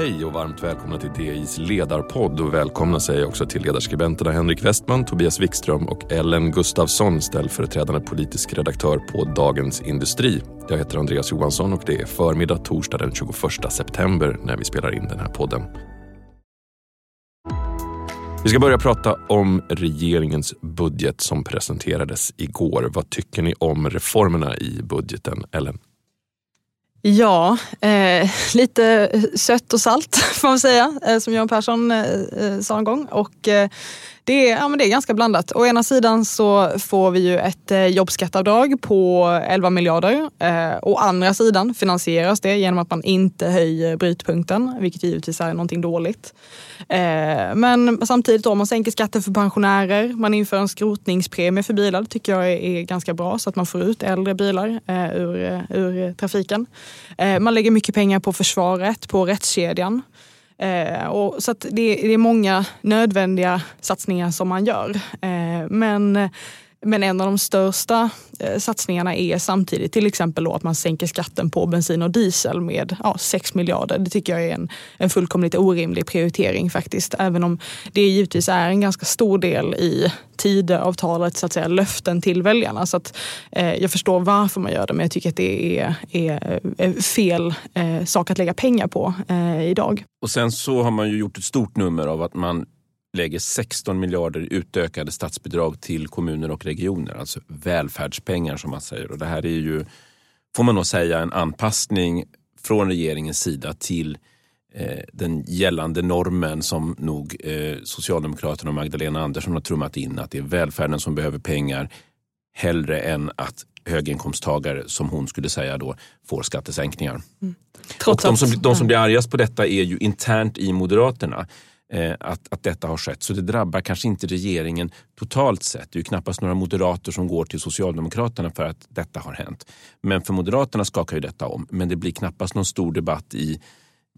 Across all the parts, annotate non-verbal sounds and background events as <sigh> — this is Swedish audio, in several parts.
Hej och varmt välkomna till DIs ledarpodd och välkomna säger jag också till ledarskribenterna Henrik Westman, Tobias Wikström och Ellen Gustafsson, ställföreträdande politisk redaktör på Dagens Industri. Jag heter Andreas Johansson och det är förmiddag torsdag den 21 september när vi spelar in den här podden. Vi ska börja prata om regeringens budget som presenterades igår. Vad tycker ni om reformerna i budgeten, Ellen? Ja, eh, lite sött och salt <laughs> får man säga, eh, som Göran Persson eh, eh, sa en gång. Och, eh, det är, ja, men det är ganska blandat. Å ena sidan så får vi ju ett eh, jobbskatteavdrag på 11 miljarder. Eh, å andra sidan finansieras det genom att man inte höjer brytpunkten, vilket givetvis är någonting dåligt. Eh, men samtidigt om man sänker skatten för pensionärer, man inför en skrotningspremie för bilar. Det tycker jag är, är ganska bra så att man får ut äldre bilar eh, ur, eh, ur trafiken. Eh, man lägger mycket pengar på försvaret, på rättskedjan. Eh, och så det, det, är många nödvändiga satsningar som man gör. Eh, men, men en av de största eh, satsningarna är samtidigt till exempel då att man sänker skatten på bensin och diesel med ja, 6 miljarder. Det tycker jag är en, en fullkomligt orimlig prioritering faktiskt. Även om det givetvis är en ganska stor del i Tidöavtalet, så att säga, löften till väljarna. Så att, eh, jag förstår varför man gör det men jag tycker att det är, är, är fel eh, sak att lägga pengar på eh, idag. Och sen så har man ju gjort ett stort nummer av att man lägger 16 miljarder utökade statsbidrag till kommuner och regioner. Alltså välfärdspengar som man säger. Och det här är ju, får man nog säga, en anpassning från regeringens sida till eh, den gällande normen som nog eh, Socialdemokraterna och Magdalena Andersson har trummat in. Att det är välfärden som behöver pengar hellre än att höginkomsttagare, som hon skulle säga då, får skattesänkningar. Mm. och de som, de som blir argast på detta är ju internt i Moderaterna Eh, att, att detta har skett. Så det drabbar kanske inte regeringen totalt sett. Det är ju knappast några moderater som går till Socialdemokraterna för att detta har hänt. Men för Moderaterna skakar ju detta om. Men det blir knappast någon stor debatt i,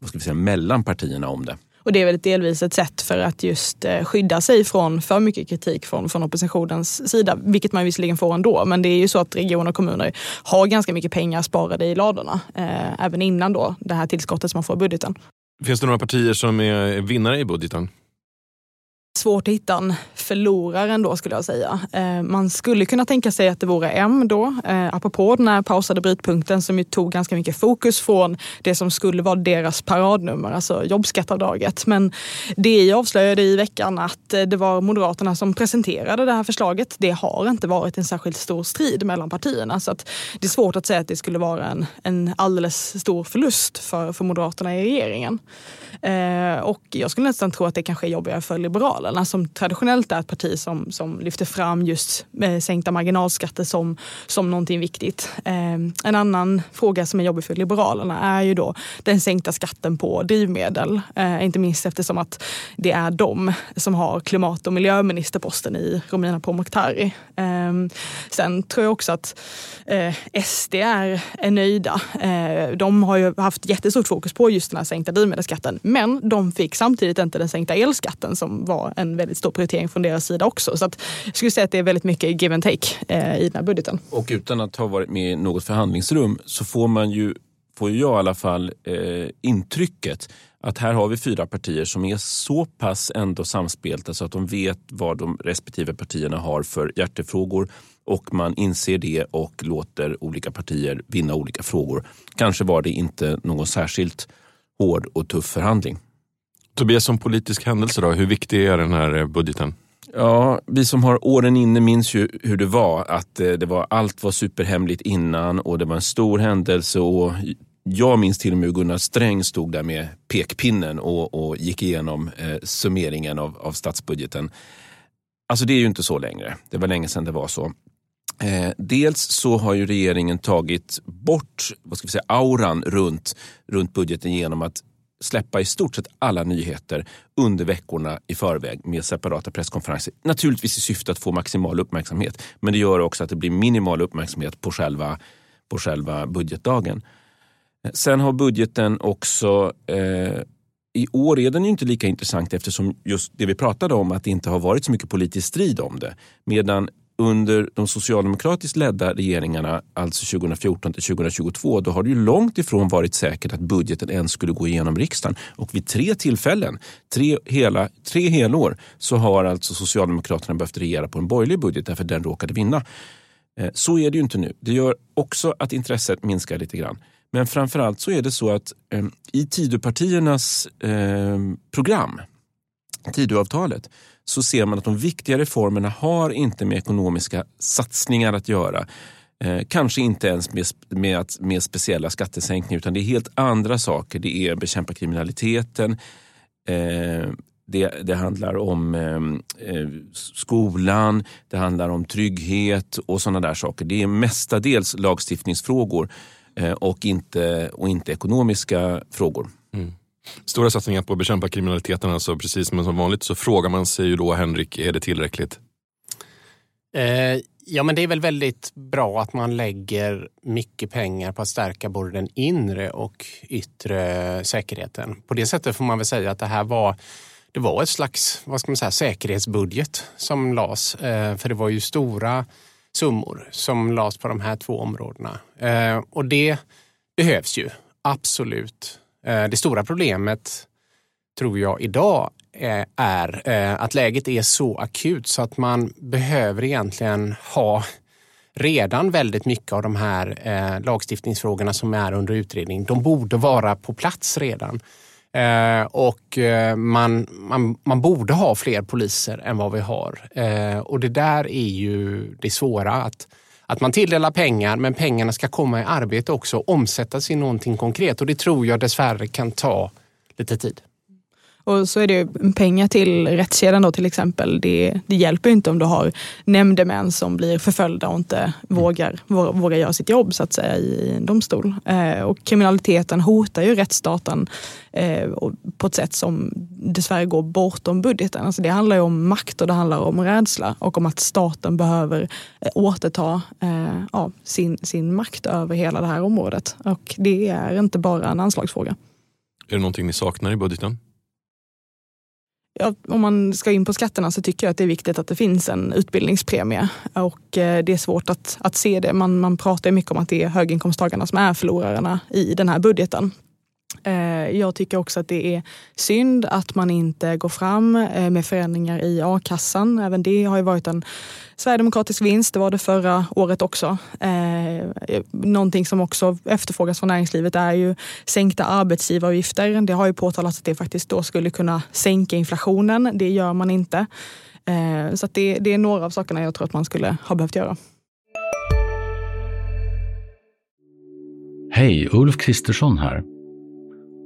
vad ska vi säga, mellan partierna om det. Och det är väl delvis ett sätt för att just eh, skydda sig från för mycket kritik från, från oppositionens sida, vilket man visserligen får ändå. Men det är ju så att regioner och kommuner har ganska mycket pengar sparade i ladorna, eh, även innan då det här tillskottet som man får i budgeten. Finns det några partier som är vinnare i budgeten? Svårt att hitta en förlorare ändå skulle jag säga. Eh, man skulle kunna tänka sig att det vore M då, eh, apropå den här pausade brytpunkten som ju tog ganska mycket fokus från det som skulle vara deras paradnummer, alltså jobbskatteavdraget. Men DI avslöjade i veckan att eh, det var Moderaterna som presenterade det här förslaget. Det har inte varit en särskilt stor strid mellan partierna så att det är svårt att säga att det skulle vara en, en alldeles stor förlust för, för Moderaterna i regeringen. Och jag skulle nästan tro att det kanske är jobbigare för Liberalerna Liberalerna som traditionellt är ett parti som, som lyfter fram just eh, sänkta marginalskatter som, som någonting viktigt. Eh, en annan fråga som är jobbig för Liberalerna är ju då den sänkta skatten på drivmedel. Eh, inte minst eftersom att det är de som har klimat och miljöministerposten i Romina Pourmokhtari. Eh, sen tror jag också att eh, SD är, är nöjda. Eh, de har ju haft jättestort fokus på just den här sänkta drivmedelsskatten men de fick samtidigt inte den sänkta elskatten som var eh, en väldigt stor prioritering från deras sida också. Så att jag skulle säga att det är väldigt mycket give and take eh, i den här budgeten. Och utan att ha varit med i något förhandlingsrum så får man ju, får jag i alla fall eh, intrycket att här har vi fyra partier som är så pass ändå samspelta så att de vet vad de respektive partierna har för hjärtefrågor och man inser det och låter olika partier vinna olika frågor. Kanske var det inte någon särskilt hård och tuff förhandling. Tobias, som politisk händelse, då, hur viktig är den här eh, budgeten? Ja, vi som har åren inne minns ju hur det var. Att eh, det var, allt var superhemligt innan och det var en stor händelse. och jag minns till och med hur Gunnar Sträng stod där med pekpinnen och, och gick igenom eh, summeringen av, av statsbudgeten. Alltså det är ju inte så längre. Det var länge sedan det var så. Eh, dels så har ju regeringen tagit bort vad ska vi säga, auran runt, runt budgeten genom att släppa i stort sett alla nyheter under veckorna i förväg med separata presskonferenser. Naturligtvis i syfte att få maximal uppmärksamhet, men det gör också att det blir minimal uppmärksamhet på själva, på själva budgetdagen. Sen har budgeten också eh, i år är den ju inte lika intressant eftersom just det vi pratade om, att det inte har varit så mycket politisk strid om det. Medan under de socialdemokratiskt ledda regeringarna, alltså 2014 till 2022, då har det ju långt ifrån varit säkert att budgeten ens skulle gå igenom riksdagen. Och vid tre tillfällen, tre, hela, tre helår, så har alltså Socialdemokraterna behövt regera på en borgerlig budget därför att den råkade vinna. Eh, så är det ju inte nu. Det gör också att intresset minskar lite grann. Men framförallt så är det så att eh, i Tidöpartiernas eh, program, Tidöavtalet, så ser man att de viktiga reformerna har inte med ekonomiska satsningar att göra. Eh, kanske inte ens med, med, med speciella skattesänkningar utan det är helt andra saker. Det är bekämpa kriminaliteten, eh, det, det, handlar om eh, eh, skolan, det handlar om trygghet och sådana där saker. Det är mestadels lagstiftningsfrågor eh, och, inte, och inte ekonomiska frågor. Mm. Stora satsningar på att bekämpa kriminaliteten, alltså precis som som vanligt så frågar man sig ju då, Henrik, är det tillräckligt? Eh, ja, men det är väl väldigt bra att man lägger mycket pengar på att stärka både den inre och yttre säkerheten. På det sättet får man väl säga att det här var det var ett slags vad ska man säga, säkerhetsbudget som lades. Eh, för det var ju stora summor som lades på de här två områdena. Eh, och det behövs ju, absolut. Eh, det stora problemet tror jag idag eh, är eh, att läget är så akut så att man behöver egentligen ha redan väldigt mycket av de här lagstiftningsfrågorna som är under utredning. De borde vara på plats redan. Och man, man, man borde ha fler poliser än vad vi har. Och det där är ju det svåra. Att, att man tilldelar pengar men pengarna ska komma i arbete också och omsättas i någonting konkret. Och det tror jag dessvärre kan ta lite tid. Och så är det pengar till rättskedjan då till exempel. Det, det hjälper inte om du har nämndemän som blir förföljda och inte vågar, vågar göra sitt jobb så att säga i en domstol. Eh, och kriminaliteten hotar ju rättsstaten eh, på ett sätt som dessvärre går bortom budgeten. Alltså det handlar ju om makt och det handlar om rädsla och om att staten behöver eh, återta eh, ja, sin, sin makt över hela det här området. Och det är inte bara en anslagsfråga. Är det någonting ni saknar i budgeten? Ja, om man ska in på skatterna så tycker jag att det är viktigt att det finns en utbildningspremie. Och eh, det är svårt att, att se det. Man, man pratar mycket om att det är höginkomsttagarna som är förlorarna i den här budgeten. Eh, jag tycker också att det är synd att man inte går fram eh, med förändringar i a-kassan. Även det har ju varit en sverigedemokratisk vinst. Det var det förra året också. Eh, någonting som också efterfrågas från näringslivet är ju sänkta arbetsgivaravgifter. Det har ju påtalats att det faktiskt då skulle kunna sänka inflationen. Det gör man inte. Så det, det är några av sakerna jag tror att man skulle ha behövt göra. Hej, Ulf Kristersson här.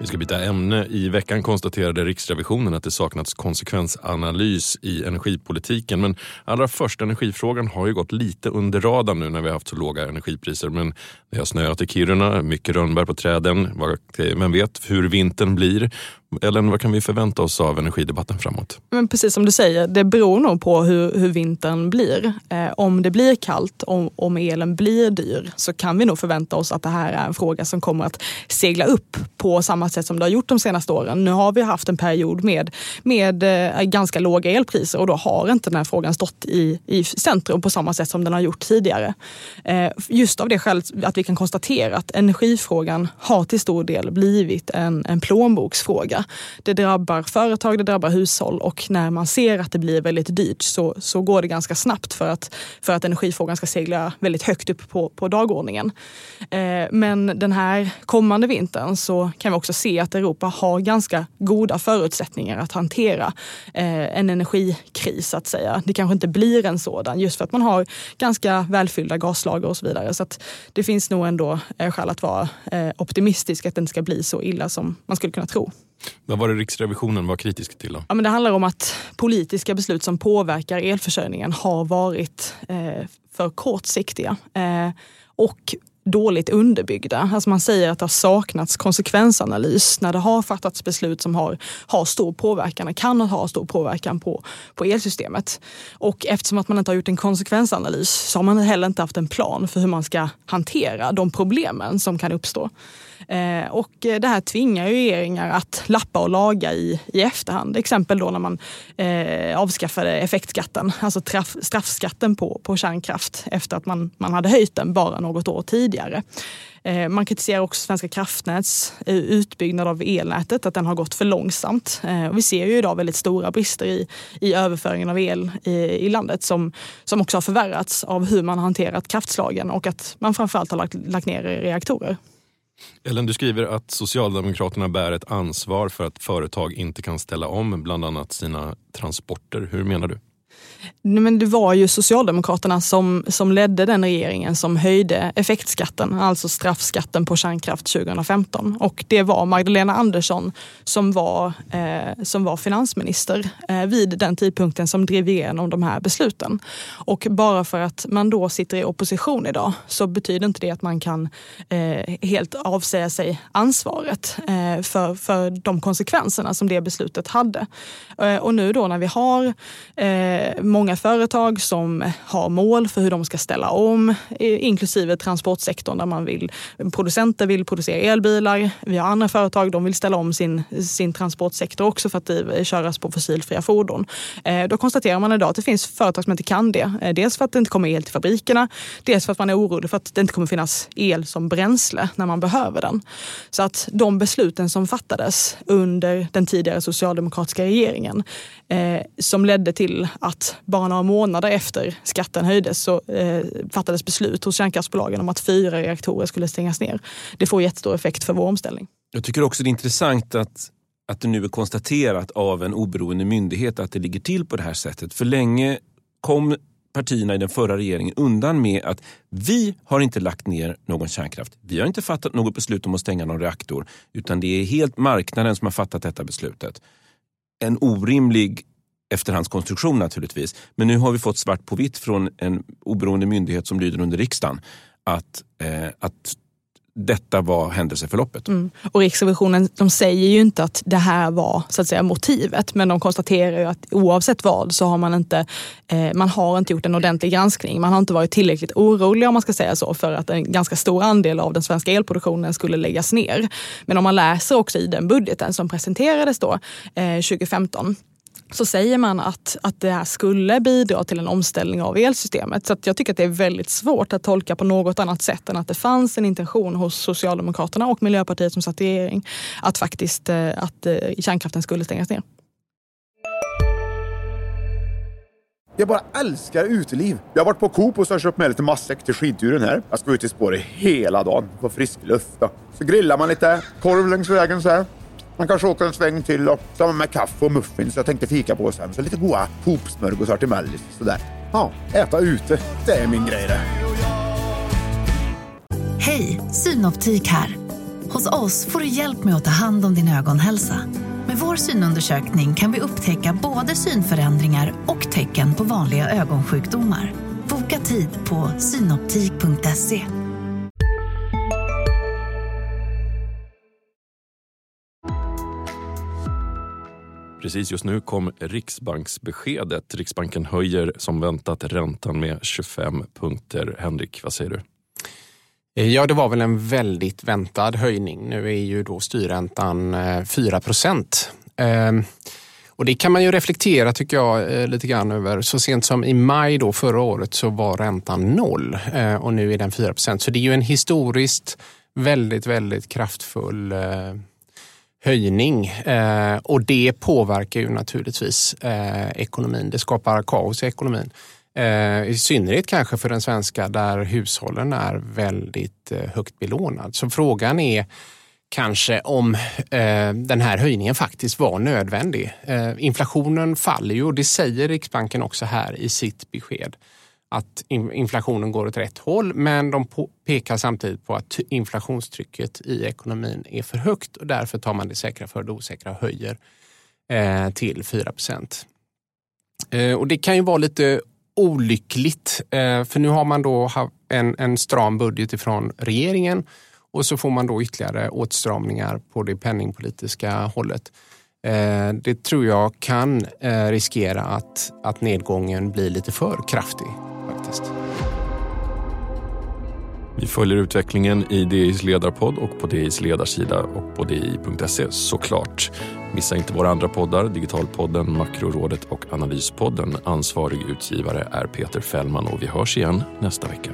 Vi ska byta ämne. I veckan konstaterade Riksrevisionen att det saknats konsekvensanalys i energipolitiken. Men allra först, energifrågan har ju gått lite under radarn nu när vi har haft så låga energipriser. Men det har snöat i Kiruna, mycket rönnbär på träden. Vem vet hur vintern blir? Ellen, vad kan vi förvänta oss av energidebatten framåt? Men precis som du säger, det beror nog på hur, hur vintern blir. Eh, om det blir kallt, om, om elen blir dyr, så kan vi nog förvänta oss att det här är en fråga som kommer att segla upp på samma sätt som det har gjort de senaste åren. Nu har vi haft en period med, med eh, ganska låga elpriser och då har inte den här frågan stått i, i centrum på samma sätt som den har gjort tidigare. Eh, just av det skälet att vi kan konstatera att energifrågan har till stor del blivit en, en plånboksfråga det. Det drabbar företag, det drabbar hushåll och när man ser att det blir väldigt dyrt så, så går det ganska snabbt för att, för att energifrågan ska segla väldigt högt upp på, på dagordningen. Eh, men den här kommande vintern så kan vi också se att Europa har ganska goda förutsättningar att hantera eh, en energikris så att säga. Det kanske inte blir en sådan just för att man har ganska välfyllda gaslager och så vidare. Så det finns nog ändå eh, skäl att vara eh, optimistisk att det inte ska bli så illa som man skulle kunna tro. Vad var det Riksrevisionen var kritisk till? Då? Ja, men det handlar om att politiska beslut som påverkar elförsörjningen har varit eh, för kortsiktiga. Eh, och dåligt underbyggda. Alltså man säger att det har saknats konsekvensanalys när det har fattats beslut som har, har stor påverkan, kan ha stor påverkan på, på elsystemet. Och eftersom att man inte har gjort en konsekvensanalys så har man heller inte haft en plan för hur man ska hantera de problemen som kan uppstå. Eh, och det här tvingar ju regeringar att lappa och laga i, i efterhand. Exempel då när man eh, avskaffade effektskatten, alltså traf, straffskatten på, på kärnkraft efter att man, man hade höjt den bara något år tidigare. Eh, man kritiserar också Svenska kraftnäts eh, utbyggnad av elnätet, att den har gått för långsamt. Eh, vi ser ju idag väldigt stora brister i, i överföringen av el i, i landet som, som också har förvärrats av hur man har hanterat kraftslagen och att man framförallt har lagt, lagt ner reaktorer. Ellen, du skriver att Socialdemokraterna bär ett ansvar för att företag inte kan ställa om bland annat sina transporter. Hur menar du? Men det var ju Socialdemokraterna som, som ledde den regeringen som höjde effektskatten, alltså straffskatten på kärnkraft 2015. Och det var Magdalena Andersson som var, eh, som var finansminister eh, vid den tidpunkten som drev igenom de här besluten. Och bara för att man då sitter i opposition idag så betyder inte det att man kan eh, helt avsäga sig ansvaret eh, för, för de konsekvenserna som det beslutet hade. Eh, och nu då när vi har eh, många företag som har mål för hur de ska ställa om, inklusive transportsektorn där man vill, producenter vill producera elbilar. Vi har andra företag, de vill ställa om sin, sin transportsektor också för att köras på fossilfria fordon. Eh, då konstaterar man idag att det finns företag som inte kan det. Eh, dels för att det inte kommer el till fabrikerna, dels för att man är orolig för att det inte kommer finnas el som bränsle när man behöver den. Så att de besluten som fattades under den tidigare socialdemokratiska regeringen eh, som ledde till att att bara några månader efter skatten höjdes så eh, fattades beslut hos kärnkraftsbolagen om att fyra reaktorer skulle stängas ner. Det får jättestor effekt för vår omställning. Jag tycker också det är intressant att, att det nu är konstaterat av en oberoende myndighet att det ligger till på det här sättet. För länge kom partierna i den förra regeringen undan med att vi har inte lagt ner någon kärnkraft. Vi har inte fattat något beslut om att stänga någon reaktor utan det är helt marknaden som har fattat detta beslutet. En orimlig efterhandskonstruktion naturligtvis. Men nu har vi fått svart på vitt från en oberoende myndighet som lyder under riksdagen att, eh, att detta var händelseförloppet. Mm. Och Riksrevisionen de säger ju inte att det här var så att säga, motivet men de konstaterar ju att oavsett vad så har man inte, eh, man har inte gjort en ordentlig granskning. Man har inte varit tillräckligt orolig om man ska säga så för att en ganska stor andel av den svenska elproduktionen skulle läggas ner. Men om man läser också i den budgeten som presenterades då eh, 2015 så säger man att, att det här skulle bidra till en omställning av elsystemet. Så jag tycker att det är väldigt svårt att tolka på något annat sätt än att det fanns en intention hos Socialdemokraterna och Miljöpartiet som satt i regering att faktiskt eh, att eh, kärnkraften skulle stängas ner. Jag bara älskar uteliv. Jag har varit på Coop och så har köpt med lite matsäck till skidturen här. Jag ska ut i spåret hela dagen, få frisk luft. Då. Så grillar man lite korv längs vägen så här. Man kanske åker en sväng till och samma med kaffe och muffins. Jag tänkte fika på sen. Så lite goda hopsmörgåsar till mellis. Sådär. Ja, äta ute. Det är min grej det. Hej, Synoptik här. Hos oss får du hjälp med att ta hand om din ögonhälsa. Med vår synundersökning kan vi upptäcka både synförändringar och tecken på vanliga ögonsjukdomar. Boka tid på synoptik.se. Precis just nu kom Riksbanksbeskedet. Riksbanken höjer som väntat räntan med 25 punkter. Henrik, vad säger du? Eh, ja, det var väl en väldigt väntad höjning. Nu är ju då styrräntan eh, 4 procent. Ehm, och det kan man ju reflektera tycker jag eh, lite grann över. Så sent som i maj då förra året så var räntan noll och nu är den 4 procent. Så det är ju en historiskt väldigt, väldigt kraftfull höjning eh, och det påverkar ju naturligtvis eh, ekonomin. Det skapar kaos i ekonomin. Eh, I synnerhet kanske för den svenska där hushållen är väldigt eh, högt belånad. Så frågan är kanske om eh, den här höjningen faktiskt var nödvändig. Eh, inflationen faller ju och det säger Riksbanken också här i sitt besked att inflationen går åt rätt håll men de pekar samtidigt på att inflationstrycket i ekonomin är för högt och därför tar man det säkra för det osäkra och höjer eh, till 4 procent. Eh, och det kan ju vara lite olyckligt eh, för nu har man då en, en stram budget ifrån regeringen och så får man då ytterligare åtstramningar på det penningpolitiska hållet. Eh, det tror jag kan eh, riskera att, att nedgången blir lite för kraftig faktiskt. Vi följer utvecklingen i DIs ledarpodd och på DIs ledarsida och på di.se såklart. Missa inte våra andra poddar, Digitalpodden, Makrorådet och Analyspodden. Ansvarig utgivare är Peter Fällman och vi hörs igen nästa vecka.